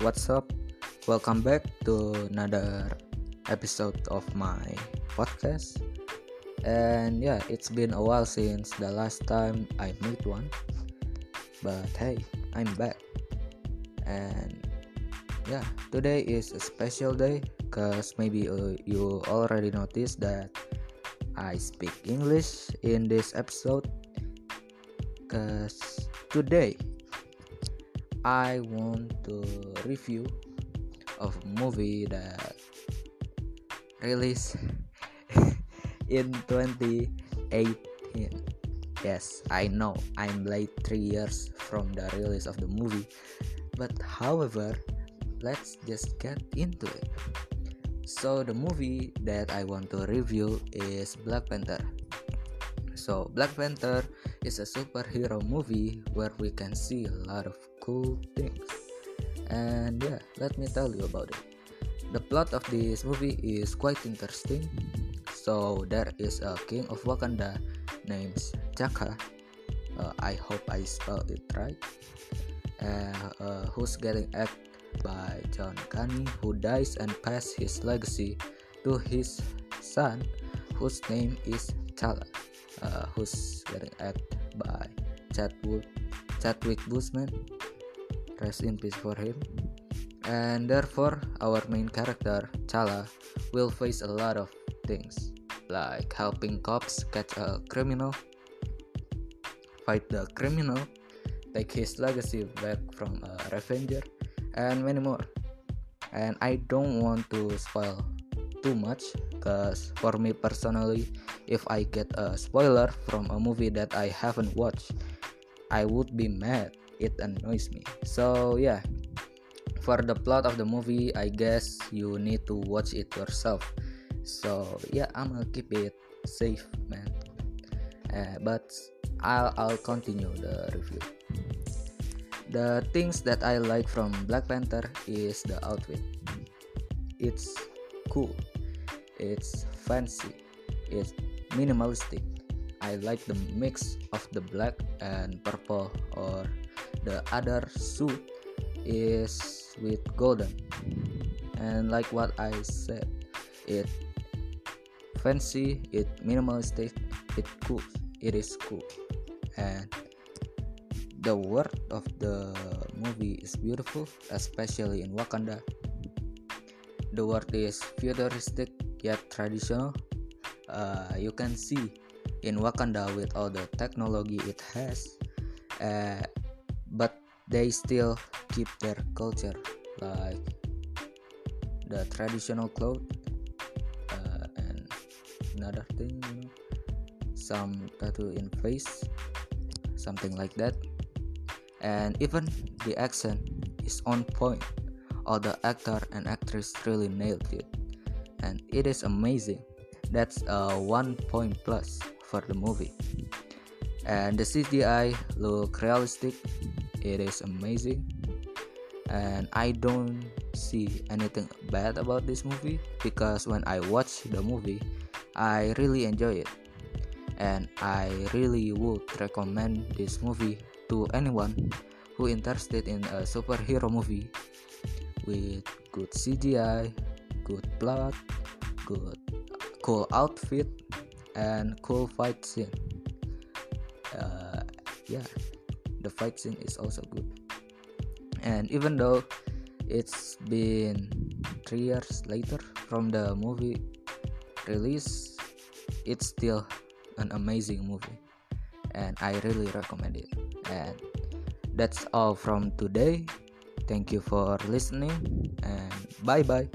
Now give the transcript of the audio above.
what's up? Welcome back to another episode of my podcast. And yeah, it's been a while since the last time I made one. But hey, I'm back. And yeah, today is a special day because maybe uh, you already noticed that I speak English in this episode. Because today I want to review of movie that released in 2018. Yes, I know I'm late 3 years from the release of the movie, but however, let's just get into it. So, the movie that I want to review is Black Panther. So, Black Panther is a superhero movie where we can see a lot of cool things. And yeah, let me tell you about it. The plot of this movie is quite interesting. So there is a king of Wakanda named Chaka. Uh, I hope I spelled it right. Uh, uh, who's getting acted by John Kani, who dies and passes his legacy to his son, whose name is Chala, uh, who's getting acted by Chadwick, Chadwick Boseman rest in peace for him. And therefore, our main character, Chala, will face a lot of things like helping cops catch a criminal, fight the criminal, take his legacy back from a revenger, and many more. And I don't want to spoil too much because for me personally, if I get a spoiler from a movie that I haven't watched, I would be mad it annoys me. So yeah. For the plot of the movie i guess you need to watch it yourself. So yeah i'm gonna keep it safe man. Uh, but I'll, I'll continue the review. The things that i like from black panther is the outfit. It's cool. It's fancy. It's minimalistic. I like the mix of the black and purple or the other suit is with golden. And like what i said it fancy it minimalistic it cool it is cool. And the world of the movie is beautiful especially in wakanda. The world is futuristic yet traditional. Uh, you can see in wakanda with all the technology it has uh, but they still keep their culture like the traditional clothes uh, and another thing you know some tattoo in face something like that. And even the accent is on point. All the actor and actress really nailed it. And it is amazing. That's a one point plus for the movie. And the cgi look realistic it is amazing. And i don't see anything bad about this movie because when i watch the movie i really enjoy it. And i really would recommend this movie to anyone who interested in a superhero movie with good cgi good plot good cool outfit and cool fight scene. Uh, yeah the fight scene is also good. And even though it's been three years later from the movie release it's still an amazing movie. And i really recommend it. And that's all from today. Thank you for listening and bye bye